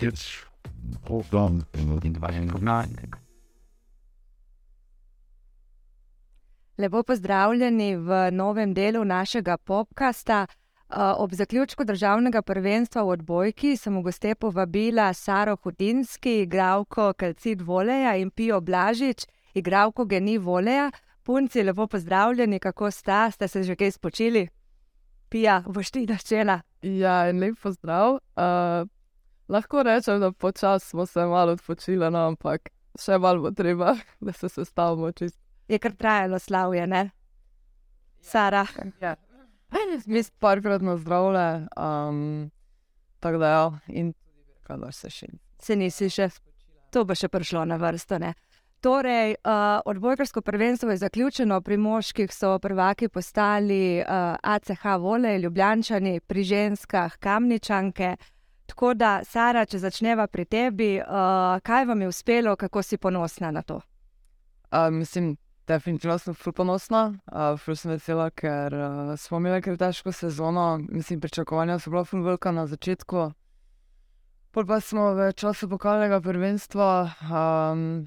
Jetzt Programm in Lepo pozdravljeni v novem delu našega podcasta. Uh, ob zaključku državnega prvenstva v odbojki sem v goste povabila Saro Hudinski, igralko Kalcid Voleja in Pijo Blažič, igralko Geni Voleja. Punci, lepo pozdravljeni, kako sta, ste se že kaj spočili? Pija, boš ti začela. Ja, en lep pozdrav. Uh, lahko rečem, da počasi smo se malo odpočili, no, ampak še malo bo treba, da se sestavimo čist. Je kar trajalo slavje, ne? Sara. Ja. Mi smo parkrat na zdravle, um, tako da ja, in kadar se še. Se nisi še, to bo še prišlo na vrsto, ne? Torej, uh, odbojkarsko prvenstvo je zaključeno, pri moških so prvaki postali uh, ACH Vole, Ljubljančani, pri ženskah Kamničanke. Tako da, Sara, če začneva pri tebi, uh, kaj vam je uspelo, kako si ponosna na to? Uh, mislim, definitivno sem ful ponosna, uh, ful sem vesela, ker uh, smo imeli kar težko sezono. Mislim, pričakovanja so bila ful velika na začetku. Pol pa smo v času pokalnega prvenstva. Um,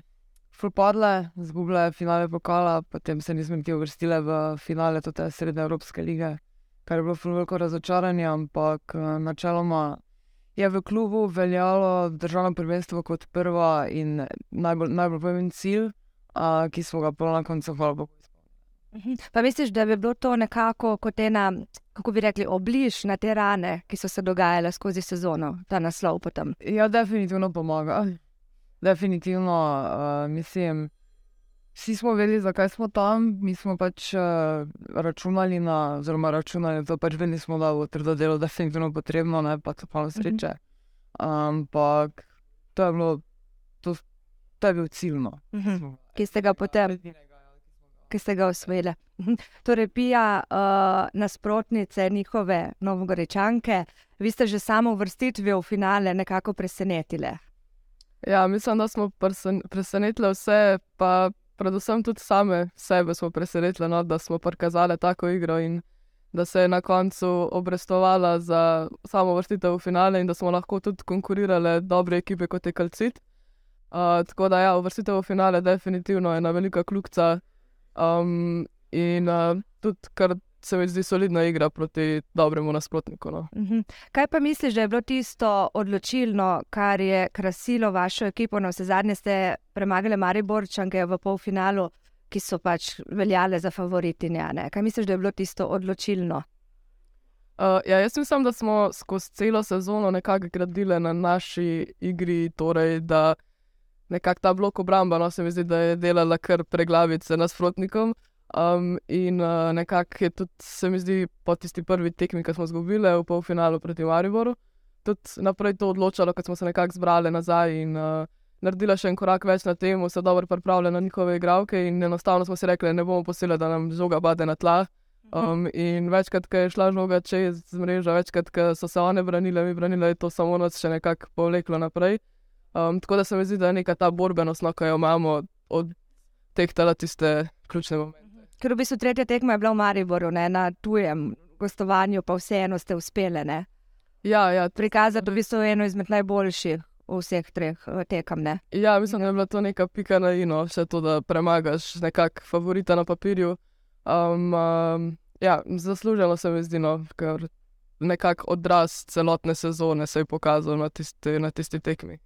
propadle, zgubile finale pokala, potem se nismo niti uvrstile v finale te srednje Evropske lige, kar je bilo veliko razočaranje, ampak eh, načeloma je v klubu veljalo državno prvenstvo kot prva in najbolj, najbolj pomemben cilj, a, ki smo ga pa na koncu hvala Bogu. Mhm. Pa misliš, da bi bilo to nekako kot ena, kako bi rekli, obliž na te rane, ki so se dogajale skozi sezono, ta naslov potem? Ja, definitivno pomaga definitivno uh, mislim. Vsi smo vedeli, zakaj smo tam, mi smo pač uh, računali na, oziroma računali, da pač vedeli smo, da bo trdo delo definitivno potrebno, ne pa to pa na sreče. Ampak to je bilo, to, to je bil ciljno. Ki ste ga potem, ki ste ga osvojili. Torej, pija uh, nasprotnice njihove novogorečanke, vi ste že samo vrstitvijo v finale nekako presenetili. Ja, mislim, da smo presenetili vse, pa predvsem tudi same sebe smo presenetili, no, da smo prikazali tako igro in da se je na koncu obrestovala za samo vrstitev v finale in da smo lahko tudi konkurirali dobre ekipe kot je Kalcit. Uh, tako da, ja, vrstitev v finale definitivno je ena velika kljukca um, in uh, tudi kar se mi zdi solidna igra proti dobremu nasprotniku. No. Mhm. Kaj pa misliš, da je bilo tisto odločilno, kar je krasilo vašo ekipo? Na vse zadnje ste premagali Mariborčanke v polfinalu, ki so pač veljale za favoritinjane. Kaj misliš, da je bilo tisto odločilno? Uh, ja, jaz mislim, da smo skozi celo sezono nekako gradili na naši igri, torej da nekako ta blok obramba, no se mi zdi, da je delala kar preglavice nasprotnikom. Um, in uh, nekako je tudi, se mi zdi, po tisti prvi tekmi, ki smo izgubili v polfinalu proti Mariboru, tudi naprej to odločalo, ko smo se nekako zbrali nazaj in uh, naredili še en korak več na tem, se dobro pripravljali na njihove igralke. In enostavno smo si rekli, ne bomo posile, da nam žoga bade na tla. Um, in večkrat, ko je šla žoga čez mrežo, večkrat, ko so se one branile, mi branile, je to samo nas še nekako povleklo naprej. Um, tako da se mi zdi, da je neka ta borbenost, no, ki jo imamo od teh tiste ključne momente. Ker v bistvu tretja tekma je bila v Mariboru, ne, na tujem gostovanju, pa vseeno ste uspeli. Ne? Ja, ja. Prikazati v bistvu eno izmed najboljših vseh treh eh, tekam. Ne? Ja, mislim, da je bila to neka pika na ino, vse to, da premagaš nekakšnega favorita na papirju. Um, um, ja, zaslužilo se mi zdi, no, ker nekako odraz celotne sezone se je pokazal na tisti, na tisti tekmi.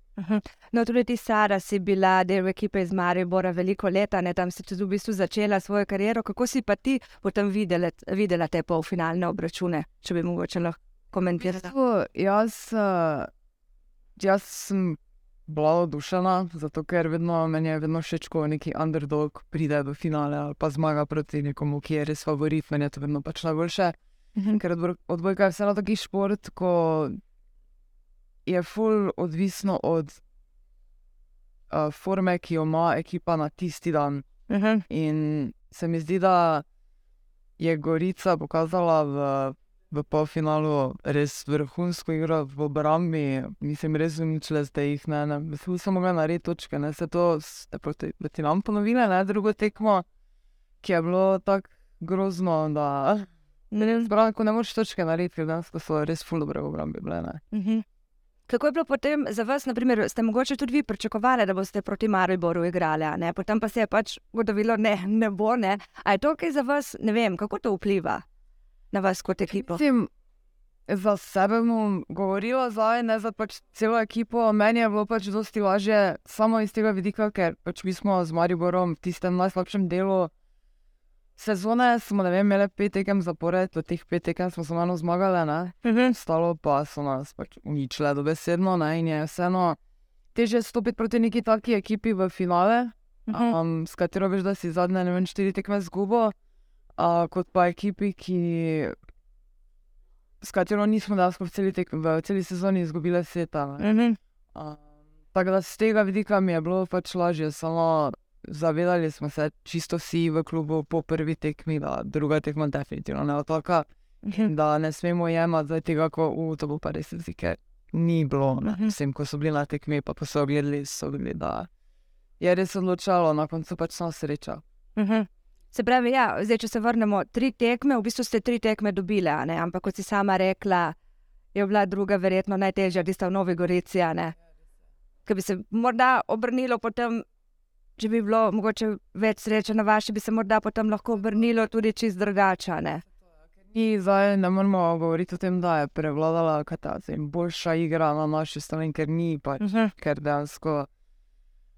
No, tudi ti, Sara, si bila del ekipe iz Maribora veliko leta, ne? tam si tudi v bistvu začela svojo kariero. Kako si pa ti potem videla, videla te polfinalne obračune, če bi mogoče lahko komentirala? Jaz, eh, jaz sem bila odušena, zato ker vedno, meni je vedno všeč, ko neki underdog pride v finale ali pa zmaga proti nekomu, ki je res favorit, meni je to vedno pač najboljše. Ker odbojka je vseeno taki šport, ko je ful odvisno od uh, forme, ki jo ima ekipa na tisti dan. Uh -huh. In se mi zdi, da je Gorica pokazala v, v polfinalu res vrhunsko igro v obrambi. Mislim, res uničile zdaj jih ne. ne. Mislim, samo ga narediti točke. Ne. Se to proti nam ponovile, ne drugo tekmo, ki je bilo tako grozno. Da... Ne, ne, zbrano, ne moreš točke narediti, ker danes so res ful dobre v obrambi. Bile, uh -huh. Kako je bilo potem za vas, naprimer, ste mogoče tudi vi pričakovali, da boste proti Mariboru igrali, potem pa se je pač ugotovilo, ne, ne bo, ne. Je to kaj za vas, ne vem, kako to vpliva na vas kot ekipo? Mislim, za sebe bom govorila zdaj, ne za pač celo ekipo. Meni je bilo pač dosti lažje samo iz tega vidika, ker pač mi smo z Mariborom v tistem najslabšem delu sezone, smo ne vem, imeli pet tekem zapored, od teh pet tekem smo samo eno zmagali, ne. Mhm. Stalo pa so nas pač uničile dobesedno, ne, in je vseeno težje stopiti proti neki taki ekipi v finale, Mhm. um, s katero veš, da si zadnje, ne vem, štiri tekme zgubo, uh, kot pa ekipi, ki, s katero nismo dejansko v celi, tek, v celi sezoni izgubile sveta. ne. Mhm. Um, tako da z tega vidika mi je bilo pač lažje, samo zavedali smo se čisto vsi v klubu po prvi tekmi, da druga tekma definitivno ne otaka, Mhm. da ne smemo jemati zdaj tega, ko v to bo pa res jezik, ker ni bilo. ne. Mhm. Vsem, ko so bili na tekmi, pa ko so gledali, so videli, da je res odločalo, na koncu pač samo sreča. Mhm. Se pravi, ja, zdaj, če se vrnemo, tri tekme, v bistvu ste tri tekme dobili, ampak kot si sama rekla, je bila druga verjetno najtežja, tista v Novi Gorici. Ker bi se morda obrnilo potem, če bi bilo mogoče več sreče na vaši, bi se morda potem lahko obrnilo tudi čist drugače. a ne? Mi zdaj ne moramo govoriti o tem, da je prevladala kataza in boljša igra na naši strani, ker ni pač, Mhm. ker dejansko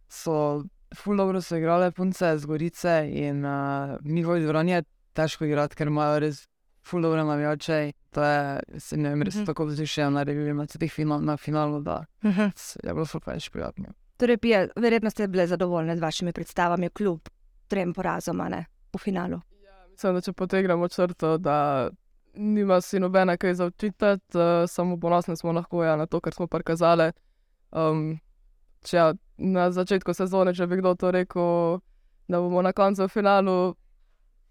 so ful dobro so igrale punce z Gorice in uh, v njihovi dvorani je težko igrati, ker imajo res ful dobre navijače. To je, se ne vem, res Mhm. tako vzdušje naredili na teh final, na finalu, da Mhm. s- je bilo super več prijatno. Torej, Pija, verjetno ste bile zadovoljne z vašimi predstavami, kljub trem porazom v finalu. Mislim, da če potegnemo črto, da nima si nobena kaj za očitati, uh, samo ponosni smo lahko ja, na to, kar smo prikazali. Um, če ja, na začetku sezone, če bi kdo to rekel, da bomo na koncu v finalu,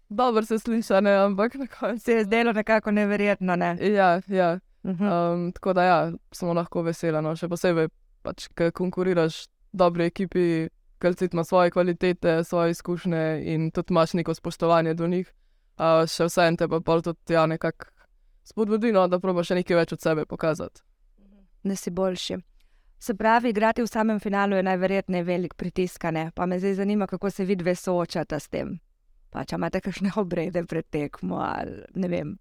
dobro se sliši, ne, ampak na koncu. Se je zdelo nekako neverjetno, ne? Ja, ja. Mhm. Um, tako da ja, smo lahko veseli, no, še posebej, pač, ker konkuriraš dobri ekipi, ker ti ima svoje kvalitete, svoje izkušnje in tudi imaš neko spoštovanje do njih. Uh, še vse en te pa tudi ja, nekako spodbudi, no, da probaš še nekaj več od sebe pokazati. da si boljši. Se pravi, igrati v samem finalu je najverjetneje velik pritisk, a ne? pa me zdaj zanima, kako se vidve soočate s tem. Pa če imate kakšne obrede pred tekmo ali ne vem,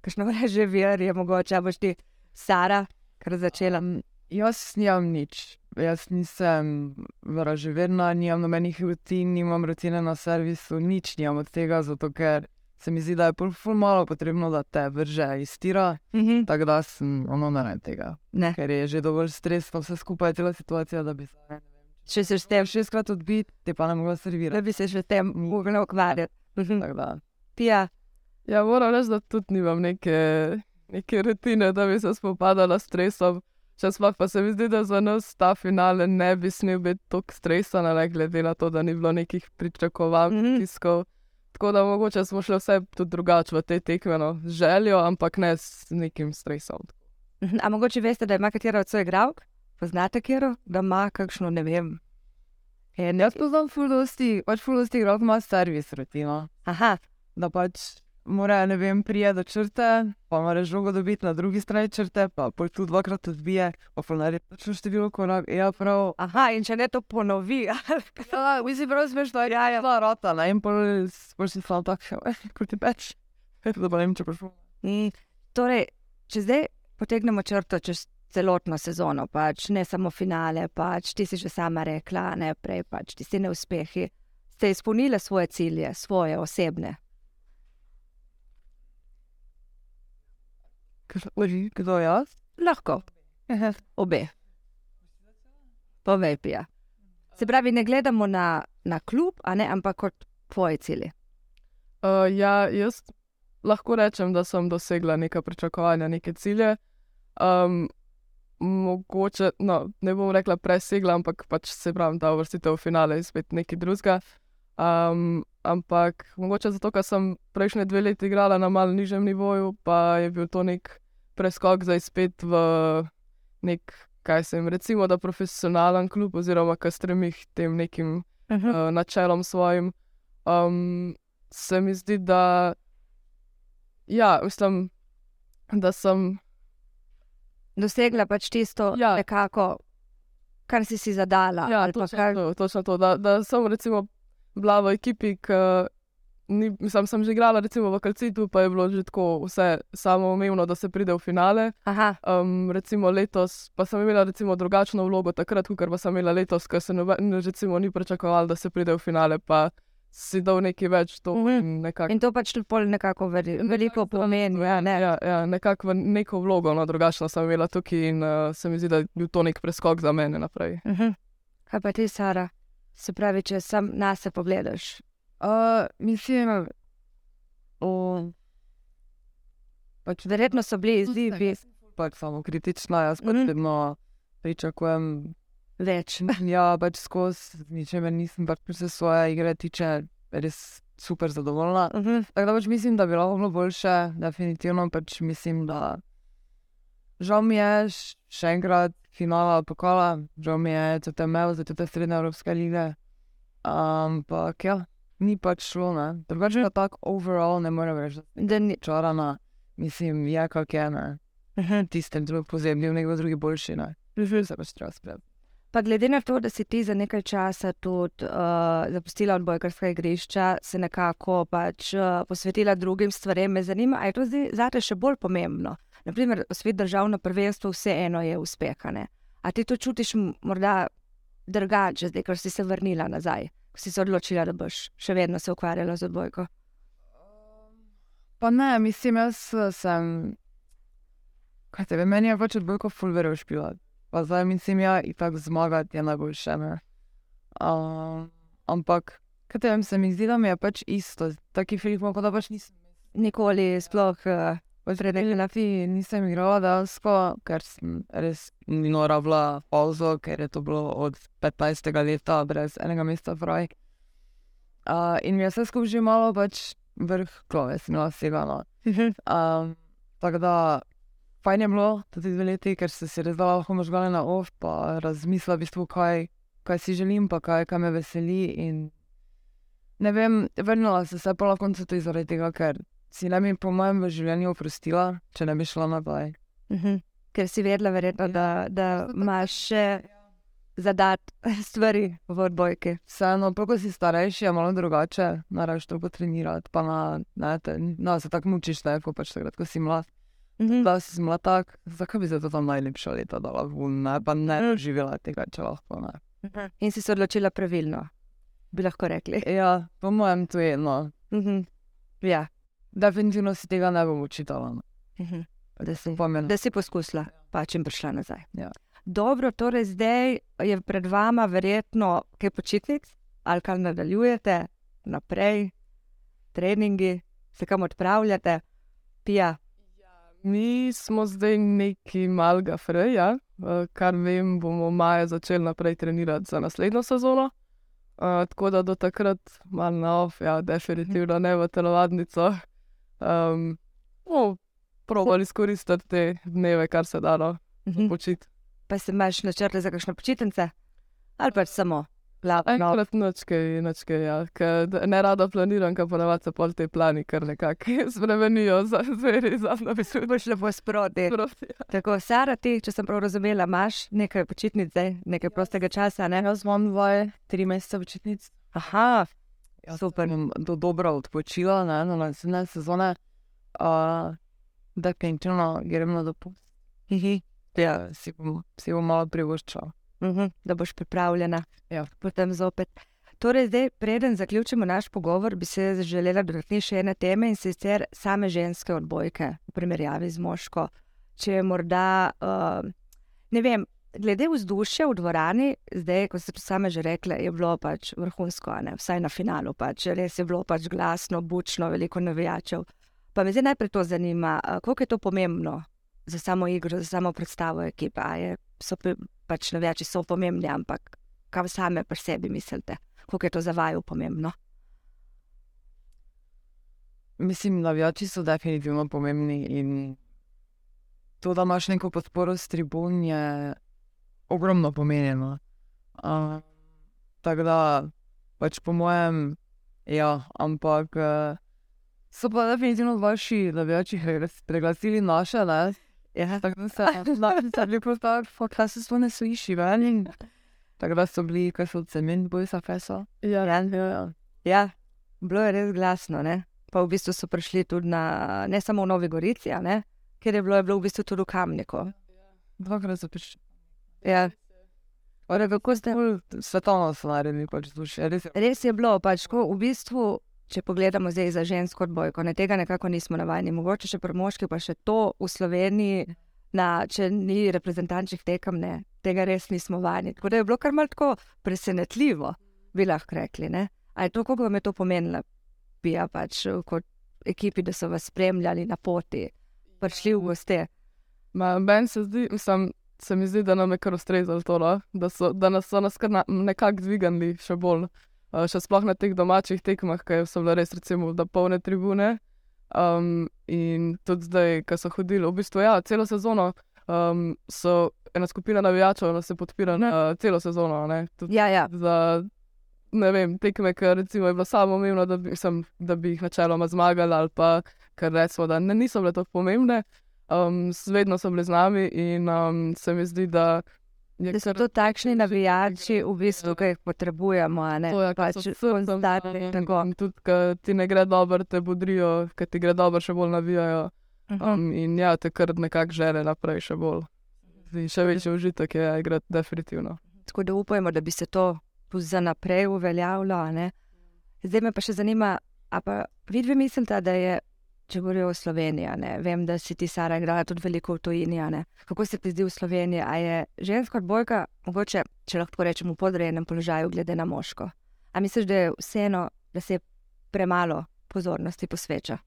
kakšno reže vir je mogoče, boš ti Sara, kar začela. Um, jaz nimam nič. Jaz nisem vraževerna, nimam nobenih rutin, nimam rutine na servisu, nič nimam od tega, zato ker se mi zdi, da je pol ful malo potrebno, da te vrže iz tira. Mhm. Tako da sem ono ne vem tega, Ne, ker je že dovolj stres, pa vse skupaj je cela situacija, da bi se če se s tem, šestkrat odbit, te pa ne mogla da servirati. bi se še s tem mogla ukvarjati. Mhm. Tako da. Pija, Ja, moram reči, da tudi nimam neke, neke rutine, da bi se spopadala s stresom. Še sploh pa se mi zdi, da za nas ta finale ne bi smel biti tako stresan, ne glede na to, da ni bilo nekih pričakovanj, Mhm. pritiskov. Tako da mogoče smo šli vse tudi drugače v te tekme, no, z željo, ampak ne s nekim stresom. Mhm. a mogoče veste, da ima katera od svojih igralk? Poznate kjero? Da ima kakšno, ne vem. En, Jaz poznam ful dosti, pač ful dosti igralk ima servis rutino. Aha, da pač mora, ne vem, prije do črte, pa mora žogo dobiti na drugi strani črte, pa pol tu dvakrat odbije, pa pol naredi točno število korak. Ja, prav. aha, in če ne to ponovi. Ja, mislim, prav smešno, ja, ja, ja, rota, ne, in pol, pol si sam tak, še, eh, kot ti peč. Da pa ne vem, če prišel. Mm, torej, če zdaj potegnemo črto čez celotno sezono, pač ne samo finale, pač ti si že sama rekla, ne prej, pač ti si neuspehi, ste izpolnili svoje cilje, svoje osebne. Kdo jaz? Lahko. Obe. Povej, pija. Se pravi, ne gledamo na, na klub, ne, ampak kot tvoji cilji. Uh, ja, jaz lahko rečem, da sem dosegla neka pričakovanja, neke cilje. Um, mogoče, no, ne bom rekla presegla, ampak pač se pravi, da uvrstitev v finale je spet nekaj drugega. Um, ampak mogoče zato, ker sem prejšnje dve leti igrala na malce nižjem nivoju, pa je bil to nek preskok zdaj spet v nek, kaj se jim recimo, da profesionalen klub, oziroma kar stremi k tem nekim Uh -huh. uh, načelom svojim. Um, se mi zdi, da, ja, mislim, da sem dosegla pač tisto, Ja. nekako, kar si si zadala. Ja, ali pa točno kar, to, točno to da, da sem recimo bila v ekipi, ki ni, mislim, sem že igrala recimo v Kalcitu, pa je bilo že tako vse samoumevno, da se pride v finale. aha, Um, recimo letos pa sem imela recimo drugačno vlogo takrat, kot pa sem imela letos, ker se noben, recimo ni pričakoval, da se pride v finale, pa si dal nekaj več to Mhm. in nekako. in to pač tudi pol nekako veri, veliko pomeni. Ja, ne? Ja, ja, nekako v neko vlogo, no, drugačno sem imela tukaj in uh, se mi zdi, da je bil to nek preskok za mene naprej. Mhm. Kaj pa ti, Sara? Se pravi, če sam na se pogledaš. Uh, mislim, o, pač Verjetno so bili izzivi pač samo kritična, jaz pač Mhm. vedno pričakujem. več. Ja, pač skozi ničemer nisem, pač se svoje igre tiče, res super zadovoljna. Mhm. Tako da pač mislim, da bi lahko bilo boljše, definitivno pač mislim, da žal mi je še enkrat finala pokala, žal mi je CTML za te srednje evropske lige. Ampak ja, ni pač šlo, ne. Drugače pa tako overall ne morem reči, da Da ni- čarana, mislim, je kak je, ne. Mhm. Tistem drug pozemlji, nekdo drugi boljši, ne. Mhm. Se pač treba sprejeti. Pa glede na to, da si ti za nekaj časa tudi uh, zapustila odbojkarska igrišča, se nekako pač uh, posvetila drugim stvarem, me zanima, ali je to zdaj zate še bolj pomembno. Naprimer, svet državno prvenstvo vseeno je uspeh. a ti to čutiš morda drugače, zdaj, ker si se vrnila nazaj, ko si se odločila, da boš še vedno se ukvarjala z odbojko? Pa ne, mislim, jaz eh, sem. Kaj te, meni je pač odbojko fulvero špilat. Pa zdaj mislim, ja, in tako zmagati je najboljše. Ne? Um, ampak, kaj te vem, se mi zdi, da mi je pač isto. Taki film, kot da pač nisem. Nikoli sploh uh, Prednjela fi, nisem igrala dejansko, ker sem res nujno rabila pauzo, ker je to bilo od 15. leta brez enega mesta fraj. Uh, in mi je vse skupaj že malo pač vrh glave, sem imela vsega. No. Um, tako da, fajn je bilo tudi dve leti, ker se si res dala lahko možgane na off, pa razmislila v bistvu, kaj, kaj si želim, pa kaj, kaj me veseli. In ne vem, vrnila sem se pa na koncu tudi zaradi tega, ker si ne bi po mojem v življenju oprostila, če ne bi šla naprej. Mhm. Ker si vedela, verjetno, da, da imaš še zadat stvari v odbojki. Vseeno, pa ko si starejši, je malo drugače, naraš to potrenirati, pa na, ne, te, no, se tako mučiš, ne, ko pač takrat, ko si mlad. Mhm. Da si mlad tak, zakaj bi se to tam najlepša leta dala ven, ne, pa ne živela tega, če lahko ne. Mhm. In si se odločila pravilno, bi lahko rekli. Ja, po mojem to je eno. Mhm. Ja. Definitivno si tega ne bom učitala. no. Mhm. Da si, Pomen. da si poskusila, pa čim prišla nazaj. Ja. Dobro, torej zdaj je pred vama verjetno kaj počitnic, ali kar nadaljujete naprej, treningi, se kam odpravljate, pija. Mi smo zdaj neki malga freja, eh, kar vem, bomo maja začeli naprej trenirati za naslednjo sezono. Uh, tako da do takrat malo na off, ja, definitivno ne v telovadnico. Um, no, probali izkoristiti te dneve, kar se da, no, Mhm. počiti. Pa se imaš načrte za kakšne počitnice, ali pač samo. Enkrat nočke, nočke, ja, ker ne rada planiram, ker ponavadi se pol te plani kar nekako spremenijo za zveri, za napisuje. Boš lepo sproti. Tako, Sara, ti, če sem prav razumela, imaš nekaj počitnic, nekaj prostega časa, ne? Jaz imam dve, tri mesece počitnic. Aha, Jaz Super. sem do dobro odpočila, ne, na naslednje sezone. Uh, definitivno grem na dopust. mhm. Ja, si bom, si bom malo privoščila. Mhm, da boš pripravljena. Ja. Potem zopet. Torej, zdaj, preden zaključimo naš pogovor, bi se želela dotakniti še ene teme in sicer same ženske odbojke v primerjavi z moško. Če je morda, uh, ne vem, glede vzdušja v dvorani, zdaj, kot ste same že rekli, je bilo pač vrhunsko, ne? vsaj na finalu. Pač. Res je bilo pač glasno, bučno, veliko navijačev. Pa me zdaj najprej to zanima, koliko je to pomembno za samo igro, za samo predstavo ekipe. Je, so pač navijači so pomembni, ampak kaj same pri sebi mislite, koliko je to za vaju pomembno? Mislim, navijači so definitivno pomembni in to, da imaš neko podporo s tribun, je ogromno pomenjeno. Uh, tako da, pač po mojem, ja, ampak uh, so pa definitivno vaši navijači preglas- preglasili naše, ne? Ja. Tako da se da lepo tako, kaj se sploh ne sliši ven. in Tako da so bili, kaj so cement, boj sa feso. Ja, Ja, ja. ja, bilo je res glasno. Ne? Pa v bistvu so prišli tudi na, ne samo v Novi Gorici, ne? ker je bilo, je bilo v bistvu tudi v Kamniku. Dvakrat so prišli. Ja. Ore, kako ste? Svetovno naredili, pač duše. Res je. Res je bilo, pač ko v bistvu, če pogledamo zdaj za žensko odbojko, ne tega nekako nismo navajeni, mogoče še pri moški, pa še to v Sloveniji, na, če ni reprezentančnih tekem, ne, tega res nismo vajeni. Tako da je bilo kar malo tako presenetljivo, bi lahko rekli. Ne? A je to, kako vam je to pomenilo, bi ja pač kot ekipi, da so vas spremljali na poti, prišli v goste. Ma, meni se zdi, mislim, se mi zdi, da nam je kar ustrezalo to, no? da, so, da nas so nas kar na- nekako dvignili še bolj. Uh, še sploh na teh domačih tekmah, ki so bile res, recimo, da polne tribune. Um, in tudi zdaj, ko so hodili, v bistvu, ja, celo sezono um, so ena skupina navijačev, nas je podpirala uh, celo sezono. Ne? Tudi Ja, ja, za ne vem, tekme, ker recimo je bilo samo umevno, da, bi- mislim, da bi jih načeloma zmagali, ali pa ker recimo, da ne, niso bile tako pomembne, um, vedno so bile z nami in um, se mi zdi, da da so to takšni navijači, v bistvu, ki jih potrebujemo. To je, pač pač srcem konstantni, tako. in tudi, ko ti ne gre dobro, te budrijo, ko ti gre dobro, še bolj navijajo. Um, in ja, te kar nekako žele naprej, še bolj. Zdi, še večji užitek je igrati, definitivno. Tako da upajmo, da bi se to za naprej uveljavilo. Zdaj me pa še zanima, a pa vidvi mislite, da je, če govorijo o Sloveniji, ne, vem, da si ti Sara igrala tudi veliko v ne. kako se ti zdi v Sloveniji, a je ženska odbojka, mogoče, če lahko rečem, v podrejenem položaju glede na moško. A misliš, da je vseeno, da se premalo pozornosti posveča?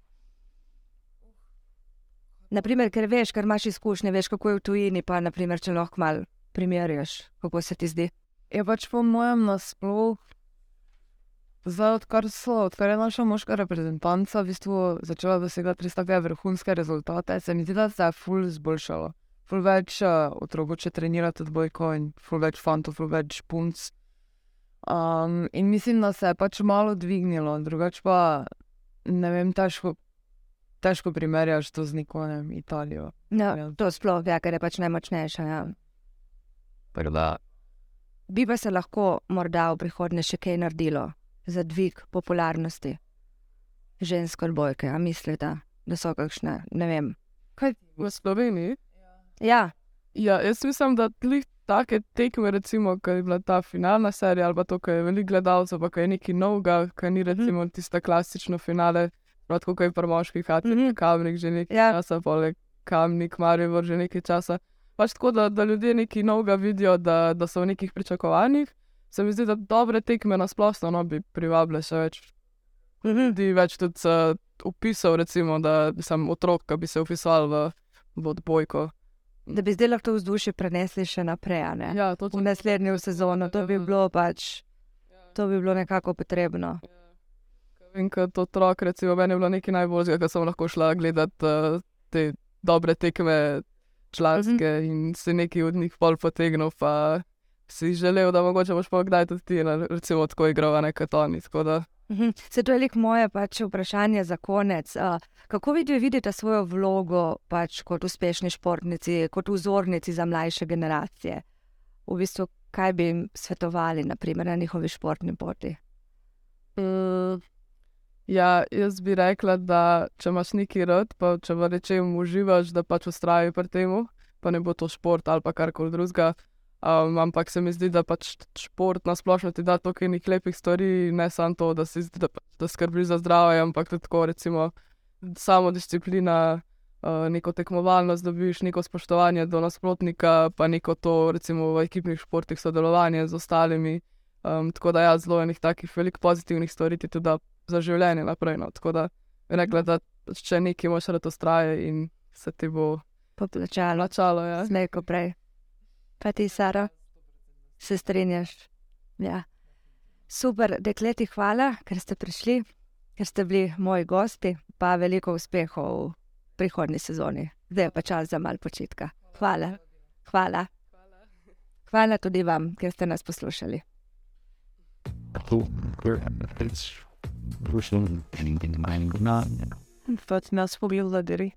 Naprimer, ker veš, ker imaš izkušnje, veš, kako je v tujini, pa naprimer, če lahko mal primerjaš, kako se ti zdi. Je pač po mojem nasploh, zdaj odkar so, odkar je naša moška reprezentanca v bistvu začela dosegati res take vrhunske rezultate, se mi zdi, da se je ful zboljšalo. Ful več uh, otrok hoče trenirati odbojko in ful več fantov, ful več punc. Um, in mislim, da se je pač malo dvignilo, drugače pa ne vem, težko, težko primerjaš to z vem, Italijo. No, Ja. to sploh, ja, ker je pač najmočnejša. Ja. Tako da Bi pa se lahko morda v prihodnje še kaj naredilo za dvig popularnosti ženske odbojke, a mislite, da so kakšne, ne vem. V Sloveniji Ja, Ja, jaz mislim, da tlih take tekme, recimo, ko je bila ta finalna serija, ali pa to, ko je veliko gledalcev, pa je nekaj novega, ko ni recimo mm tista klasična finale, prav kot je pri moških, hati, mm. -hmm. kamnik že nekaj Ja. ja. časa, poleg kamnik, Marijo že nekaj časa. Pač tako, da, da ljudje nekaj novega vidijo, da, da so v nekih pričakovanjih. Se mi zdi, da dobre tekme nasplošno no, bi privabile še več ljudi, več tudi uh, upisal, recimo, da sem otrok, ki bi se upisal v, v odbojko. da bi zdaj lahko to vzdušje prenesli še naprej, ne? Ja, V točno. naslednjo sezono, to bi bilo pač, to bi bilo nekako potrebno. Vem, kot otrok, recimo, meni je bilo nekaj najboljšega, ko sem lahko šla gledat uh, te dobre tekme članske mm -hmm. in si nekaj od njih pol potegnil, pa si želel, da mogoče boš pa kdaj tudi ti, na- recimo, tako igral, ne kot oni. Mhm. Se to je lik moje pač vprašanje za konec. Uh, kako vi vidite svojo vlogo pač kot uspešni športnici, kot vzornici za mlajše generacije? V bistvu, kaj bi jim svetovali, naprimer, na njihovi športni poti? mm, ja, jaz bi rekla, da če imaš neki rad, pa če v nečem uživaš, da pač ustrajaš pri tem, pa ne bo to šport ali pa karkoli drugega. Um, ampak se mi zdi, da pač šport na splošno ti da toliko enih lepih stvari, ne samo to, da, si, da, pač- da skrbiš za zdravje, ampak tudi tako, recimo, samo disciplina, uh, neko tekmovalnost, dobiš neko spoštovanje do nasprotnika, pa neko to, recimo v ekipnih športih, sodelovanje z ostalimi. Um, tako da, ja, zelo enih takih velikih pozitivnih stvari ti tudi da za življenje naprej. No. Tako da, rekla, da pač če nekaj moš rad ustraje in se ti bo Poplačalo, plačalo. Ja. slejko prej. Pa ti, Sara, se strinjaš? Ja. Super, dekleti, hvala, ker ste prišli, ker ste bili moji gosti, pa veliko uspehov v prihodnji sezoni. Zdaj je pa čas za malo počitka. Hvala. Hvala. Hvala tudi vam, ker ste nas poslušali. mind not. Pač nas pobil zadiri.